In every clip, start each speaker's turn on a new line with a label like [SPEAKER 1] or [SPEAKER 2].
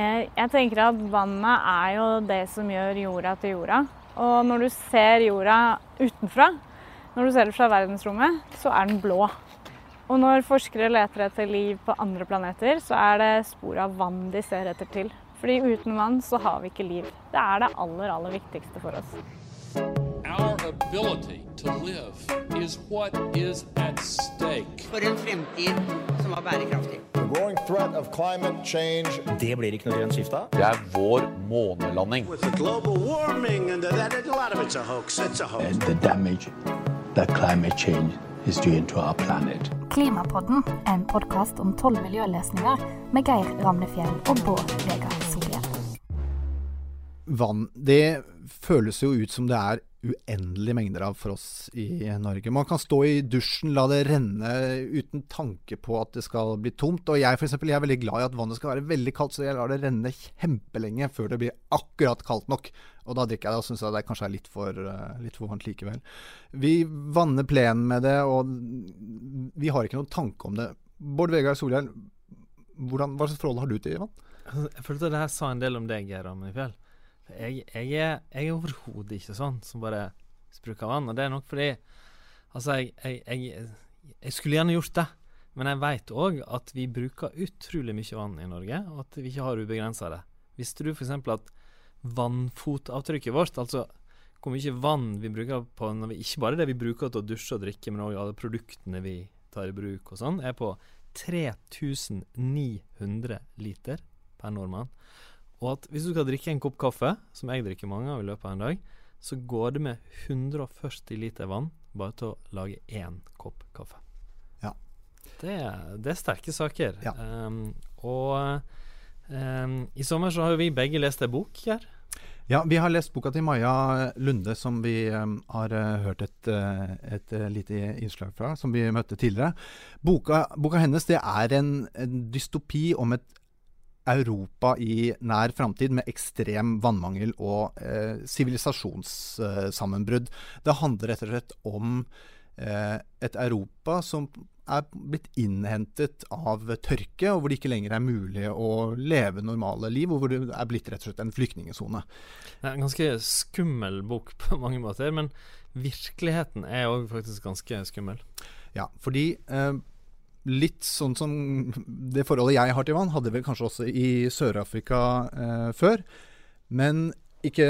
[SPEAKER 1] Eh, jeg tenker at vannet er jo det som gjør jorda til jorda. Og når du ser jorda utenfra, når du ser det fra verdensrommet, så er den blå. Og når forskere leter etter liv på andre planeter, så er det spor av vann de ser etter til. Fordi uten vann så har vi ikke liv. Det er det aller, aller viktigste for oss.
[SPEAKER 2] Our ability to live is what is at stake.
[SPEAKER 3] For en fremtid som var bærekraftig.
[SPEAKER 4] The growing threat of climate change
[SPEAKER 5] Det blir ikke noe grønt skifte.
[SPEAKER 6] Det er vår månelanding.
[SPEAKER 7] With the global warming and that, a lot of it's a hoax. It's a hoax.
[SPEAKER 8] and the damage that climate change is doing to our planet.
[SPEAKER 9] Klimapodden er en podkast om tolv miljøløsninger med Geir Ramnefjell og Bård Vegar Solhjell.
[SPEAKER 10] Vann, det føles jo ut som det er uendelige mengder av for oss i Norge. Man kan stå i dusjen, la det renne uten tanke på at det skal bli tomt. Og jeg for eksempel, jeg er veldig glad i at vannet skal være veldig kaldt, så jeg lar det renne kjempelenge før det blir akkurat kaldt nok. Og da drikker jeg det og syns det kanskje er litt for, eh, litt for varmt likevel. Vi vanner plenen med det, og vi har ikke noen tanke om det. Bård Vegar Solhjell, hva slags forhold har du til vann?
[SPEAKER 11] Jeg følte det her sa en del om deg, Geir Ramnefjell. Jeg, jeg er, er overhodet ikke sånn som bare spruker vann. Og det er nok fordi Altså, jeg, jeg, jeg, jeg skulle gjerne gjort det, men jeg veit òg at vi bruker utrolig mye vann i Norge, og at vi ikke har ubegrensa det. Visste du f.eks. at vannfotavtrykket vårt, altså hvor mye vann vi bruker på når vi, Ikke bare det vi bruker til å dusje og drikke, men òg alle produktene vi tar i bruk og sånn, er på 3900 liter per nordmann. Og at hvis du skal drikke en kopp kaffe, som jeg drikker mange av i løpet av en dag, så går det med 140 liter vann bare til å lage én kopp kaffe.
[SPEAKER 10] Ja.
[SPEAKER 11] Det, det er sterke saker.
[SPEAKER 10] Ja.
[SPEAKER 11] Um, og um, i sommer så har jo vi begge lest ei bok her.
[SPEAKER 10] Ja, vi har lest boka til Maja Lunde, som vi um, har uh, hørt et, uh, et uh, lite innslag fra, som vi møtte tidligere. Boka, boka hennes det er en, en dystopi om et Europa i nær framtid med ekstrem vannmangel og eh, sivilisasjonssammenbrudd. det handler rett og slett om eh, et Europa som er blitt innhentet av tørke, og hvor det ikke lenger er mulig å leve normale liv, og hvor det er blitt rett og slett en flyktningsone.
[SPEAKER 11] Det er en ganske skummel bok på mange måter, men virkeligheten er òg faktisk ganske skummel.
[SPEAKER 10] Ja, fordi eh, litt sånn som det forholdet jeg har til vann, hadde vel kanskje også i Sør-Afrika eh, før. Men ikke,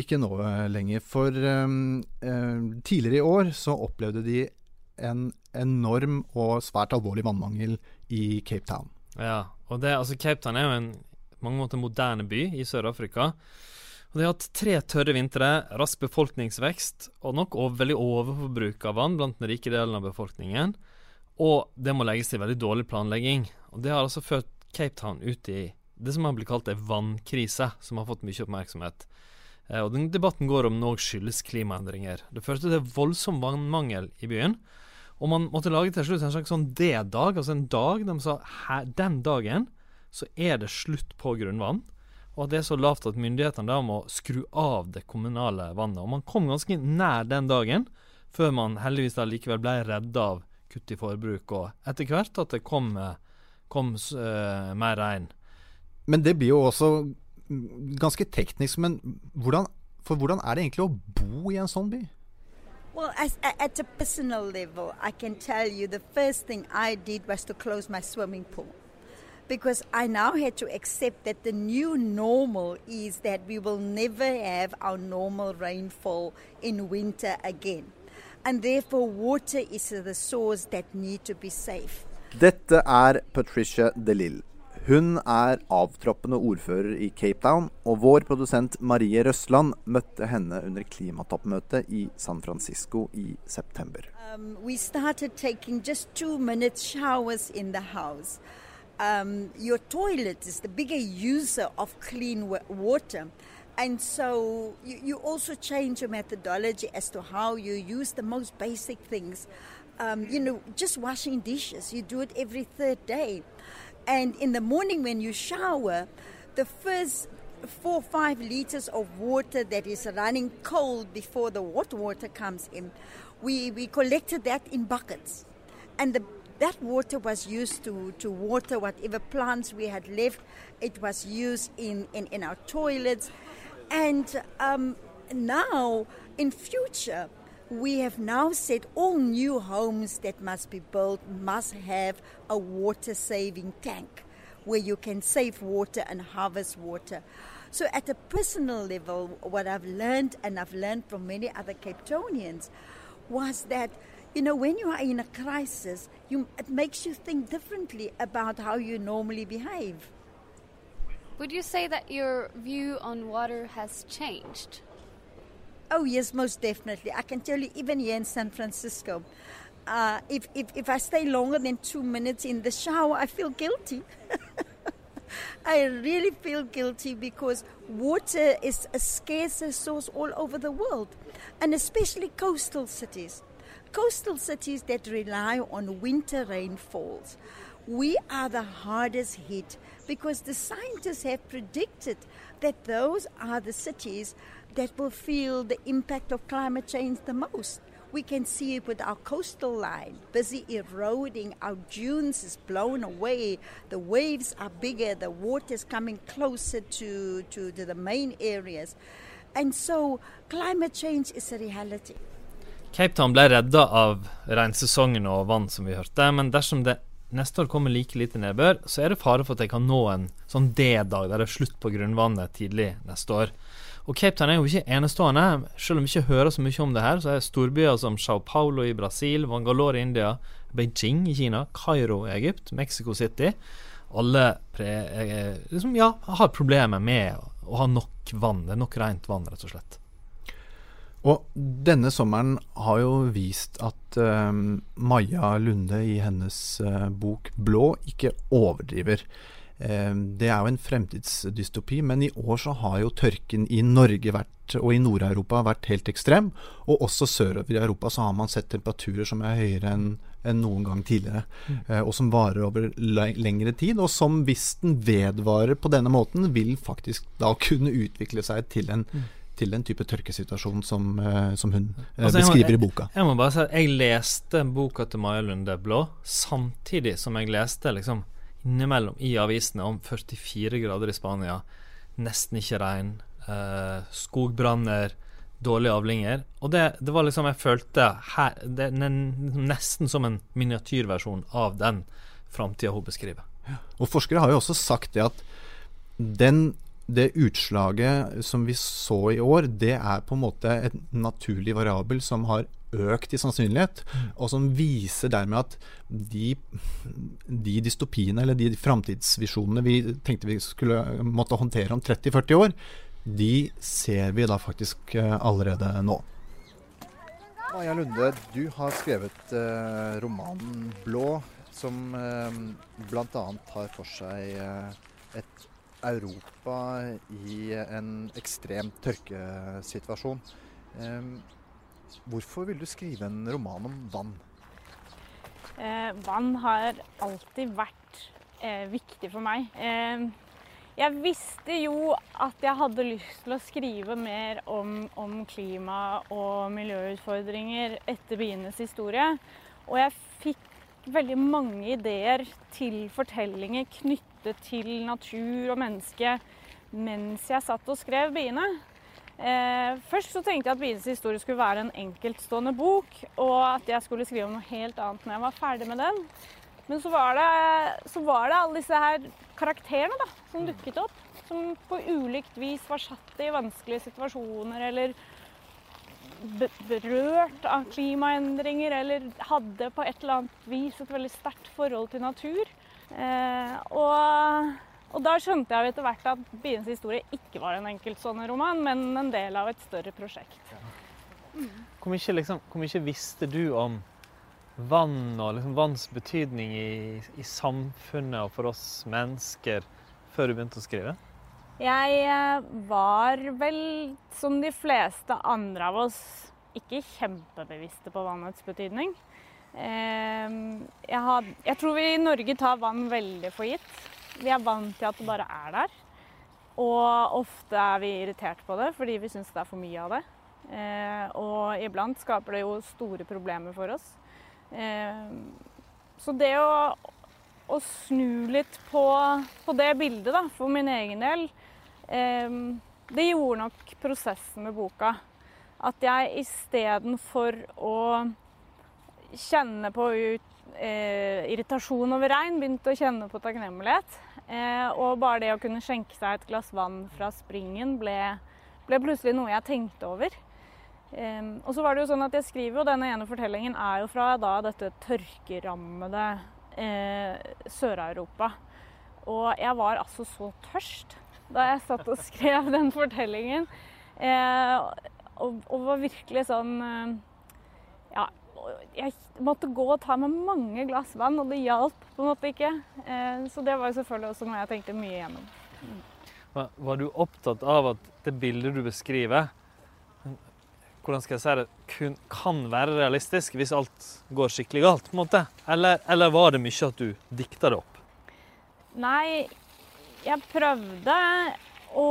[SPEAKER 10] ikke nå lenger. For eh, eh, tidligere i år så opplevde de en enorm og svært alvorlig vannmangel i Cape Town.
[SPEAKER 11] Ja, og det, altså Cape Town er jo en mange måter moderne by i Sør-Afrika. Og De har hatt tre tørre vintre, rask befolkningsvekst og nok over, veldig overforbruk av vann blant den rike delen av befolkningen. Og det må legges til veldig dårlig planlegging. Og Det har altså ført Cape Town ut i det som har blitt kalt en vannkrise, som har fått mye oppmerksomhet. Eh, og den Debatten går om noe skyldes klimaendringer. Det førte til voldsom vannmangel i byen. Og man måtte lage til slutt en slags sånn D-dag, altså en dag de sa den dagen så er det slutt på grunnvann. Og at det er så lavt at myndighetene da må skru av det kommunale vannet. Og man kom ganske nær den dagen, før man heldigvis da likevel ble redda av kutt i forbruk, og etter hvert at det kom, eh, kom uh, mer regn.
[SPEAKER 10] Men det blir jo også ganske teknisk. Men hvordan, for hvordan er det egentlig å bo i en sånn by?
[SPEAKER 12] Well, as, at a personal level, I can tell you the first thing I did was to close my swimming pool. Because I now had to accept that the new normal is that we will never have our normal rainfall in winter again. And therefore, water is the source that need to be safe.
[SPEAKER 13] Dette er Patricia DeLille. Hun er avtroppende ordfører i Cape Town, og vår produsent Marie Røsland møtte henne under klimatoppmøtet i San Francisco i september.
[SPEAKER 12] Um, we started taking just two minute showers in the house. Um, your toilet is the bigger user of clean water. And so you, you also change your methodology as to how you use the most basic things. Um, you know, just washing dishes, you do it every third day. And in the morning when you shower, the first four or five liters of water that is running cold before the hot water comes in, we, we collected that in buckets. And the, that water was used to, to water whatever plants we had left. It was used in, in, in our toilets. And um, now, in future, we have now said all new homes that must be built must have a water saving tank where you can save water and harvest water. So, at a personal level, what I've learned, and I've learned from many other Cape Townians, was that you know when you are in a crisis, you, it makes you think differently about how you normally behave.
[SPEAKER 5] Would you say that your view on water has changed?
[SPEAKER 12] Oh, yes, most definitely. I can tell you, even here in San Francisco, uh, if, if, if I stay longer than two minutes in the shower, I feel guilty. I really feel guilty because water is a scarce source all over the world, and especially coastal cities. Coastal cities that rely on winter rainfalls. We are the hardest hit because the scientists have predicted that those are the cities that will feel the impact of climate change the most. We can see it with our coastal line, busy eroding. Our dunes is blown away. The waves are bigger. The water is coming closer to, to, to the main areas. And so climate change is a reality.
[SPEAKER 11] Cape Town ble redda av regnsesongen og vann, som vi hørte. Men dersom det neste år kommer like lite nedbør, så er det fare for at jeg kan nå en sånn D-dag, der det er slutt på grunnvannet tidlig neste år. Og Cape Town er jo ikke enestående. Selv om vi ikke hører så mye om det her, så er storbyer som Sao Paulo i Brasil, Bangalore i India, Beijing i Kina, Kairo i Egypt, Mexico City Alle pre, eh, liksom, ja, har problemer med å ha nok vann. Det er nok rent vann, rett og slett.
[SPEAKER 10] Og denne sommeren har jo vist at uh, Maja Lunde i hennes uh, bok 'Blå' ikke overdriver. Uh, det er jo en fremtidsdystopi, men i år så har jo tørken i Norge vært, og i Nord-Europa vært helt ekstrem. Og også sørover i Europa så har man sett temperaturer som er høyere enn enn noen gang tidligere. Mm. og som varer over lengre tid, og som hvis den vedvarer på denne måten, vil faktisk da kunne utvikle seg til en mm til den type tørkesituasjon som, uh, som hun uh, altså, beskriver
[SPEAKER 11] må,
[SPEAKER 10] i boka.
[SPEAKER 11] Jeg, jeg, må bare si at jeg leste boka til Maja Lunde Blå samtidig som jeg leste liksom innimellom i avisene om 44 grader i Spania, nesten ikke regn, eh, skogbranner, dårlige avlinger. Og det, det, var liksom Jeg følte her, det nesten som en miniatyrversjon av den framtida hun beskriver.
[SPEAKER 10] Ja. Og forskere har jo også sagt det at den det utslaget som vi så i år, det er på en måte et naturlig variabel som har økt i sannsynlighet, mm. og som viser dermed at de, de dystopiene eller de framtidsvisjonene vi tenkte vi skulle måtte håndtere om 30-40 år, de ser vi da faktisk eh, allerede nå.
[SPEAKER 13] Maja Lunde, du har skrevet eh, romanen 'Blå', som eh, bl.a. tar for seg eh, et Europa i en ekstrem tørkesituasjon. Hvorfor vil du skrive en roman om vann?
[SPEAKER 1] Eh, vann har alltid vært eh, viktig for meg. Jeg visste jo at jeg hadde lyst til å skrive mer om, om klima og miljøutfordringer etter bienes historie. Og jeg fikk veldig mange ideer til fortellinger knyttet til natur og menneske mens jeg satt og skrev biene. Eh, først så tenkte jeg at bienes historie skulle være en enkeltstående bok, og at jeg skulle skrive om noe helt annet når jeg var ferdig med den. Men så var det, så var det alle disse her karakterene da, som dukket opp. Som på ulikt vis var satt i vanskelige situasjoner eller berørt av klimaendringer eller hadde på et eller annet vis et veldig sterkt forhold til natur. Eh, og, og, da skjønte jeg etter hvert at byens historie' ikke var en enkeltstående men en del av et større prosjekt.
[SPEAKER 11] Hvor, mye, liksom, hvor mye, visste du om vann og liksom, vanns betydning i, i samfunnet og for oss mennesker før du begynte å skrive?
[SPEAKER 1] Jeg eh, var vel, som de fleste andre av oss, ikke kjempebevisste på vannets betydning. Ehm, jeg, had, jeg, tror vi i Norge tar vann veldig for gitt. Vi er vant til at det bare er der. Og ofte er vi irritert på det fordi vi syns det er for mye av det. Ehm, og iblant skaper det jo store problemer for oss. Ehm, så det å, å snu litt på, på, det bildet, da, for min egen del, det gjorde nok prosessen med boka. At jeg istedenfor å kjenne på ut, eh, irritasjon over regn, begynte å kjenne på takknemlighet. Eh, og bare det å kunne skjenke seg et glass vann fra springen ble, ble plutselig noe jeg tenkte over. Eh, og så var det jo sånn at jeg skriver jo denne ene fortellingen er jo fra da dette tørkerammede eh, Sør-Europa. Og jeg var altså så tørst da jeg satt og skrev den fortellingen. Eh, og, og, var virkelig sånn eh, Ja, jeg måtte gå og ta med mange glass vann, og det hjalp på en måte ikke. Eh, så det var jo selvfølgelig også noe jeg tenkte mye igjennom.
[SPEAKER 11] Var du opptatt av at det bildet du beskriver, hvordan skal jeg si det, kun, kan være realistisk hvis alt går skikkelig galt? på en måte? Eller, eller var det mye at du dikta det opp?
[SPEAKER 1] Nei, jeg prøvde å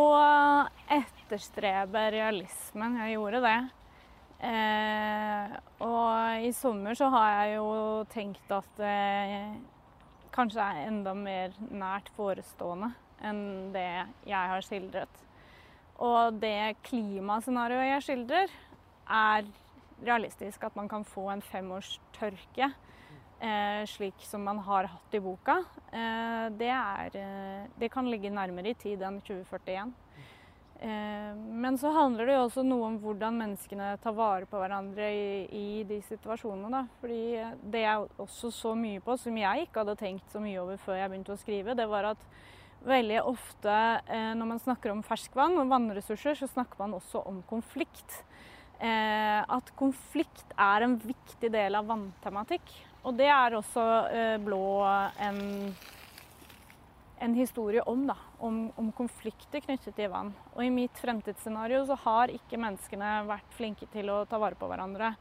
[SPEAKER 1] etterstrebe realismen. Jeg gjorde det. Eh, og i sommer så har jeg jo tenkt at det kanskje er enda mer nært forestående enn det jeg har skildret. Og det klimascenarioet jeg skildrer, er realistisk. At man kan få en femårs tørke, eh, slik som man har hatt i boka. Eh, det, er, eh, det kan ligge nærmere i tid enn 2041. Eh, men så handler det jo også noe om hvordan menneskene tar vare på hverandre i, i de situasjonene. Da. Fordi det jeg også så mye på, som jeg ikke hadde tenkt så mye over før jeg begynte å skrive, det var at veldig ofte eh, når man snakker om ferskvann og vannressurser, så snakker man også om konflikt. Eh, at konflikt er en viktig del av vanntematikk. Og det er også Blå en en historie om, da, om, om, konflikter knyttet til vann. Og i mitt fremtidsscenario så har ikke menneskene vært flinke til å ta vare på hverandre.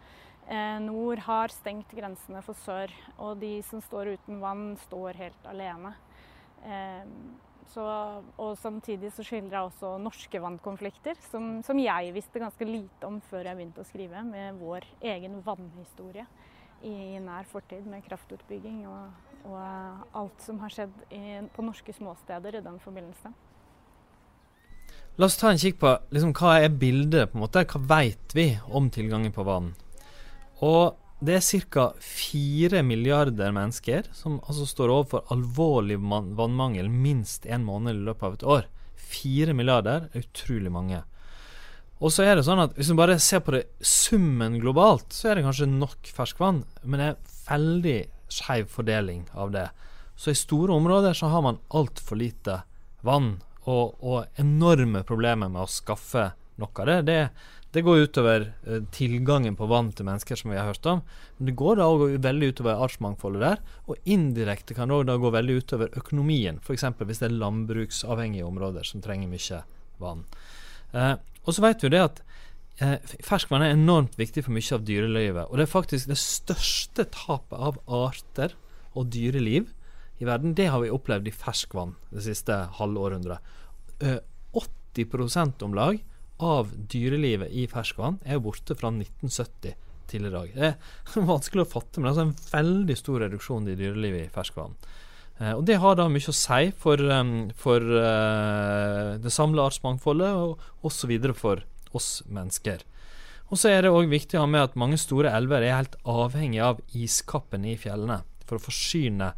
[SPEAKER 1] Eh, nord har stengt grensene for sør, og de som står uten vann, står helt alene. Eh, så, og samtidig så skildrer jeg også norske vannkonflikter, som, som, jeg visste ganske lite om før jeg begynte å skrive, med vår egen vannhistorie i nær fortid med kraftutbygging og og alt som har skjedd i, på norske småsteder i den forbindelse.
[SPEAKER 11] La oss ta en kikk på liksom, hva er bildet, på en måte. Hva vet vi om tilgangen på vann? Og det er ca. fire milliarder mennesker som altså står overfor alvorlig vannmangel minst én måned i løpet av et år. Fire milliarder er utrolig mange. Og så er det sånn at Hvis man bare ser på det summen globalt, så er det kanskje nok ferskvann, men det er veldig skeiv fordeling av det. Så i store områder så har man altfor lite vann, og, og, enorme problemer med å skaffe nok av det. Det, det går utover uh, tilgangen på vann til mennesker, som vi har hørt om. Men det går da òg veldig utover artsmangfoldet der, og indirekte kan det òg gå veldig utover økonomien. F.eks. hvis det er landbruksavhengige områder som trenger mye vann. Uh, og så vet vi det at eh, ferskvann er enormt viktig for mye av dyrelivet. Og det er faktisk det største tapet av arter og dyreliv i verden. Det har vi opplevd i ferskvann det siste halvårhundret. Eh, 80% om lag av dyrelivet i ferskvann er borte fra 1970 til i dag. Det er vanskelig å fatte, men det er altså en veldig stor reduksjon i dyrelivet i ferskvann. Eh, og Det har da mye å si for, um, for uh, det samla artsmangfoldet, og osv. for oss mennesker. Og så er det òg viktig å ha med at mange store elver er helt avhengig av iskappene i fjellene for å forsyne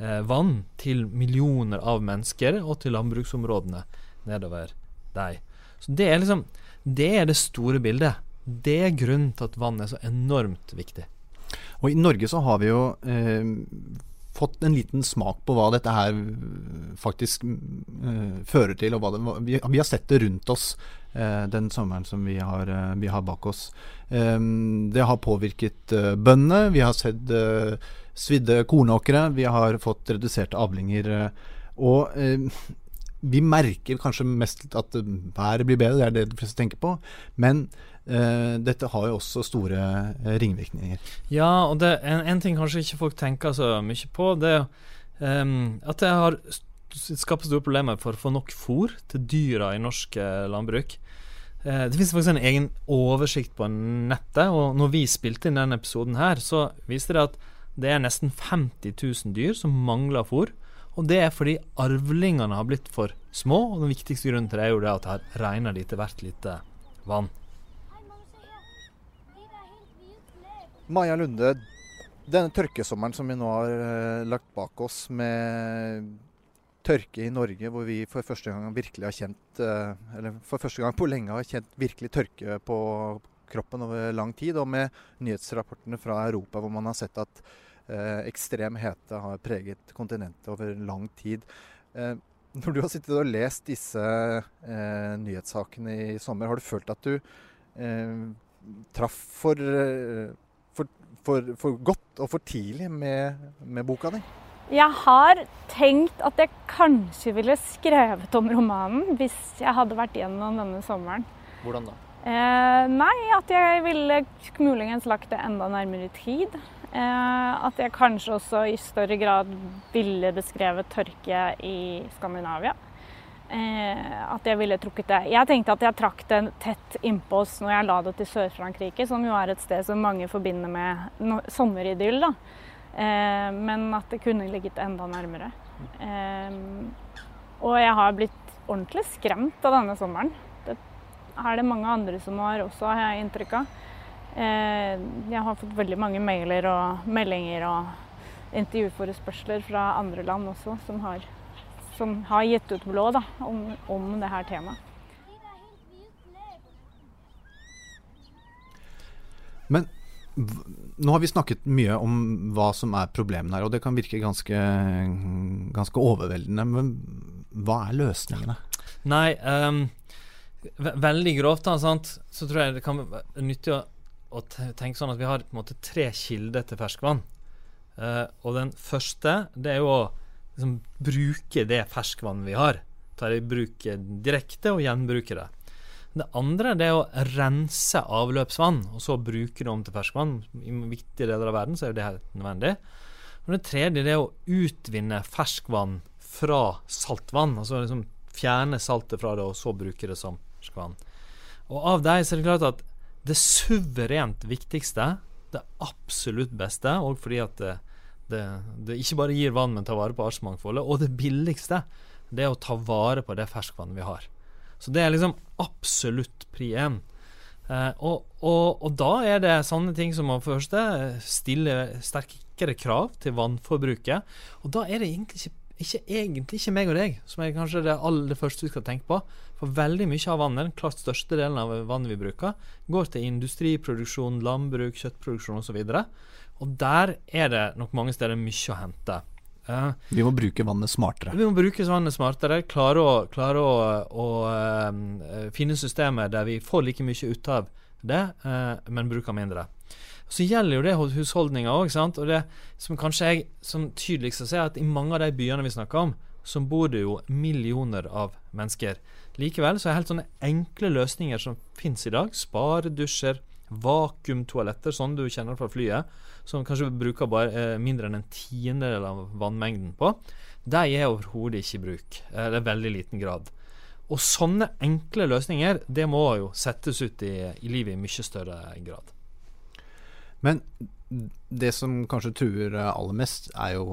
[SPEAKER 11] eh, vann til millioner av mennesker og til landbruksområdene nedover dem. Så det er liksom Det er det store bildet. Det er grunnen til at vann er så enormt viktig.
[SPEAKER 10] Og i Norge så har vi jo eh, fått en liten smak på hva dette her faktisk uh, fører til. og det, vi, vi, har sett det rundt oss uh, den sommeren som vi har, uh, vi har bak oss. Um, det har påvirket bøndene. Vi har sett svidde kornåkre. Vi har fått reduserte avlinger. og vi merker kanskje mest at været blir bedre, det er det de fleste tenker på. Men Uh, dette har jo også store uh, ringvirkninger.
[SPEAKER 11] Ja, og det, en, en, ting kanskje ikke folk tenker så mye på, det er um, at det har skapt store problemer for å få nok fôr til dyra i norsk uh, landbruk. det finnes faktisk en egen oversikt på nettet, og når vi spilte inn denne episoden her, så viste det at Det er nesten 50 000 dyr som mangler fôr. Og det er fordi arvlingene har blitt for små, og den viktigste grunnen til det er jo det at her regner de til hvert lite vann.
[SPEAKER 13] Maja Lunde, denne tørkesommeren som vi nå har eh, lagt bak oss, med tørke i Norge, hvor vi for første gang virkelig har kjent eh, Eller for første gang på lenge har kjent virkelig tørke på kroppen over lang tid, og med nyhetsrapportene fra Europa hvor man har sett at eh, ekstrem hete har preget kontinentet over lang tid. Når du har sittet og lest disse nyhetssakene i sommer, har du følt at du traff for, for, for, godt og for tidlig med, med boka di?
[SPEAKER 1] Jeg har tenkt at jeg kanskje ville skrevet om romanen hvis jeg hadde vært gjennom denne sommeren.
[SPEAKER 11] Hvordan da?
[SPEAKER 1] Eh, nei, at jeg ville muligens lagt det enda nærmere tid. Eh, at jeg kanskje også i større grad ville beskrevet tørke i Skandinavia. Eh, at jeg ville trukket det Jeg tenkte at jeg trakk det tett innpå oss når jeg la det til Sør-Frankrike, som jo er et sted som mange forbinder med no sommeridyll. da. Eh, men at det kunne ligget enda nærmere. Eh, og jeg har blitt ordentlig skremt av denne sommeren. Det er det mange andre som har også, har jeg inntrykk av. Eh, jeg har fått veldig mange mailer og meldinger og intervjuforespørsler fra andre land også, som har, som har gitt ut blå da, om, om det her temaet.
[SPEAKER 10] Men nå har vi snakket mye om hva som er problemene her, og det kan virke ganske, ganske overveldende. Men hva er løsningene?
[SPEAKER 11] Nei, um, ve veldig grovt da, sant? så tror jeg det kan være nyttig å, å tenke sånn at vi har på en måte tre kilder til ferskvann. Uh, og den første det er jo liksom, bruke det ferskvannet vi har. Ta det i bruk direkte og gjenbruke det. Det andre det er å rense avløpsvann, og så bruke det om til ferskvann. I viktige deler av verden så er det helt nødvendig. Og det tredje det er å utvinne ferskvann fra saltvann. Altså liksom fjerne saltet fra det, og så bruke det som ferskvann. Og av dem er det klart at det suverent viktigste, det absolutt beste, og fordi at det, det, det ikke bare gir vann, men tar vare på artsmangfoldet, og det billigste, det er å ta vare på det ferskvannet vi har. Så det er liksom absolutt pri én. Eh, og, og, og, da er det sånne ting som å første stille sterkere krav til vannforbruket. Og da er det egentlig ikke, ikke, egentlig ikke meg og deg som er kanskje det aller første vi skal tenke på. For veldig mye av vannet, den klart største delen av vannet vi bruker, går til industriproduksjon, landbruk, kjøttproduksjon osv. Og, så og der er det nok mange steder mye å hente.
[SPEAKER 10] Uh, vi må bruke vannet smartere.
[SPEAKER 11] Vi må bruke vannet smartere. Klare å, klare å, å uh, finne systemer der vi får like mye ut av det, uh, men bruker mindre. Så gjelder jo det husholdninger òg. Og det som kanskje jeg som tydeligst ser, at i mange av de byene vi snakker om, så bor det jo millioner av mennesker. Likevel så er helt sånne enkle løsninger som finnes i dag, sparedusjer, vakuumtoaletter, sånn du kjenner fra flyet, som kanskje bruker bare eh, mindre enn en tiendedel av vannmengden på, de er overhodet ikke i bruk. Eller veldig liten grad. Og sånne enkle løsninger, det må jo settes ut i, i livet i mye større grad.
[SPEAKER 10] Men det som kanskje truer aller mest, er jo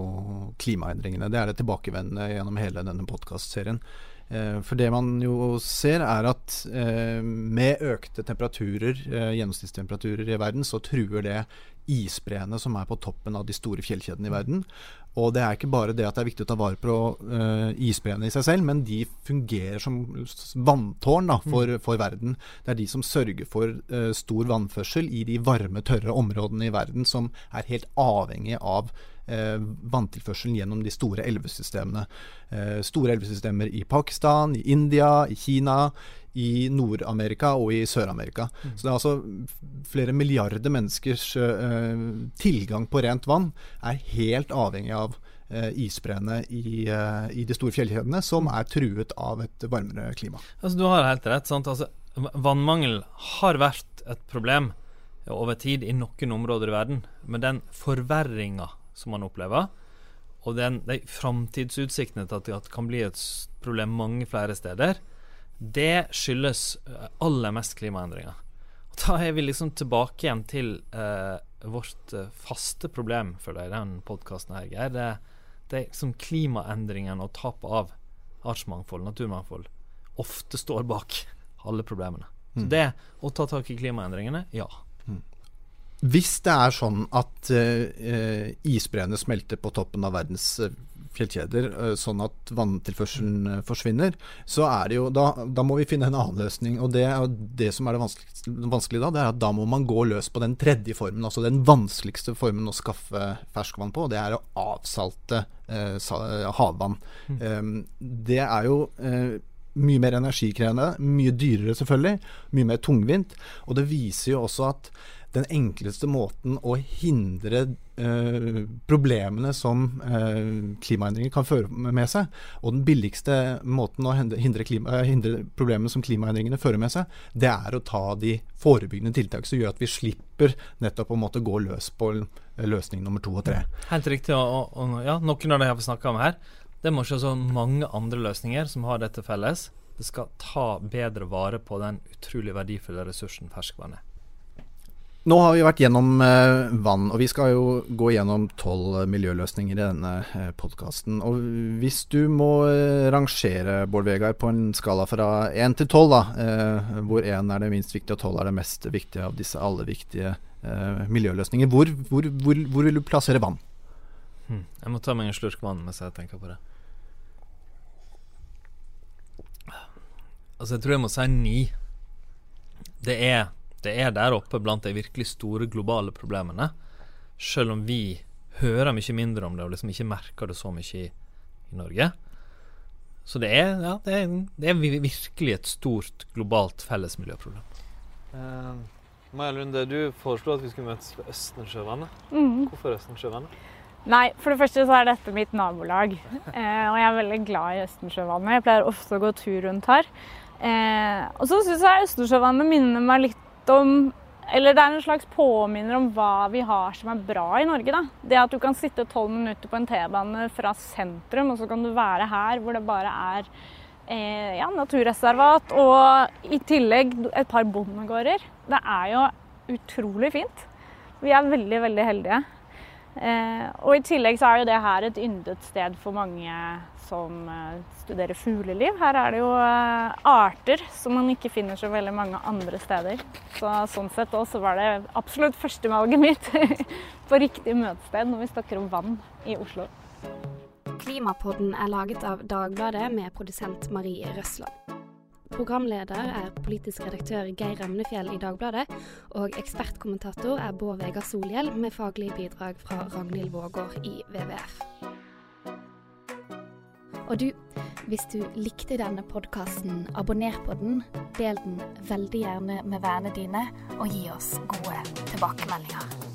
[SPEAKER 10] klimaendringene. Det er det tilbakevendende gjennom hele denne podkastserien. Eh, for det man jo ser, er at eh, med økte temperaturer, eh, gjennomsnittstemperaturer i verden, så truer det isbreene som er på toppen av de store fjellkjedene i verden. Og det er ikke bare det at det er viktig å ta vare på isbreene i seg selv, men de fungerer som vanntårn da, for, mm. for, verden. Det er de som sørger for stor vannførsel i de varme, tørre områdene i verden som er helt avhengig av vanntilførselen gjennom de store elvesystemene. Eh, store elvesystemer i Pakistan, i India, i Kina, i Nord-Amerika og i Sør-Amerika. Mm. Så det er altså flere milliarder menneskers eh, tilgang på rent vann er helt avhengig av eh, isbreene i, eh, i, de store fjellkjedene, som er truet av et varmere klima.
[SPEAKER 11] Altså, du har helt rett. sant? Altså, vannmangel har vært et problem over tid i noen områder i verden, men den forverringa som man opplever. Og den, de framtidsutsiktene til at det kan bli et problem mange flere steder, det skyldes eh, aller mest klimaendringer. da er vi liksom tilbake igjen til eh, vårt eh, faste problem, føler jeg, i den podkasten her, Geir. Det, det er liksom klimaendringene og tapet av artsmangfold, naturmangfold, ofte står bak alle problemene. Så
[SPEAKER 10] Mm.
[SPEAKER 11] det å ta tak i klimaendringene, ja.
[SPEAKER 10] Hvis det er sånn at uh, isbreene smelter på toppen av verdens eh, fjellkjeder, uh, sånn at vanntilførselen uh, forsvinner, så er det jo da, da må vi finne en annen løsning. Og det, det som er det vanskeligste, vanskelige da, det er at da må man gå løs på den tredje formen, altså den vanskeligste formen å skaffe ferskvann på, og det er å avsalte sa, havvann. Um, det er jo mye mer energikrevende, mye dyrere selvfølgelig, mye mer tungvint. Og det viser jo også at den enkleste måten å hindre eh, problemene som eh, klimaendringer kan føre med seg, og den billigste måten å hindre, klima, eh, hindre problemene som klimaendringene fører med seg, det er å ta de forebyggende tiltak som gjør at vi slipper nettopp å måtte gå løs på løsning nummer to og tre.
[SPEAKER 11] Helt riktig. Og, og, ja, noen av de har vi snakka om her. Det må ikke så mange andre løsninger som har dette felles. Det skal ta bedre vare på den utrolig verdifulle ressursen ferskvann er.
[SPEAKER 10] Nå har vi vært gjennom eh, vann, og vi skal jo gå gjennom tolv miljøløsninger i denne eh, podkasten. Og hvis du må eh, rangere, Bård Vegar, på en skala fra én til tolv, da, hvor én er det minst viktige og tolv er det mest viktige av disse alle viktige miljøløsninger, hvor, hvor, hvor, hvor vil du plassere vann?
[SPEAKER 11] Hm. Jeg må ta meg en slurk vann mens jeg tenker på det. Altså, jeg tror jeg må si ni. Det er, det er der oppe blant de virkelig store globale problemene. Selv om vi hører mye mindre om det og liksom ikke merker det så mye i, i Norge. Så det er, ja, det er, det er virkelig et stort globalt felles miljøproblem. Uh, Maja Lunde, du foreslo at vi skulle møtes ved Østensjøvannet.
[SPEAKER 1] Mm.
[SPEAKER 11] Hvorfor Østensjøvannet?
[SPEAKER 1] Nei, for det første så er dette mitt nabolag. Uh, og jeg er veldig glad i Østensjøvannet. Jeg pleier ofte å gå tur rundt her. Uh, og så syns jeg Østensjøvannet minner meg litt om Eller det er en slags påminner om hva vi har som er bra i Norge. da. Det at du kan sitte tolv minutter på en T-bane fra sentrum, og så kan du være her hvor det bare er eh, ja, naturreservat og i tillegg et par bondegårder. Det er jo utrolig fint. Vi er veldig, veldig heldige. Eh, og i tillegg så er jo det her et yndet sted for mange som eh, studerer fugleliv. Her er det jo eh, arter som man ikke finner så veldig mange andre steder. Så sånn sett også var det absolutt førstevalget mitt på riktig møtested når vi snakker om vann i Oslo.
[SPEAKER 14] Klimapodden er laget av Dagbladet med produsent Marie Røsland. Programleder er politisk redaktør Geir Emnefjell i Dagbladet, og ekspertkommentator er Bård Vegar Solhjell med faglig bidrag fra Ragnhild Vågård i WWF. Og du, hvis du likte denne podkasten, abonner på den, del den veldig gjerne med vennene dine, og gi oss gode tilbakemeldinger.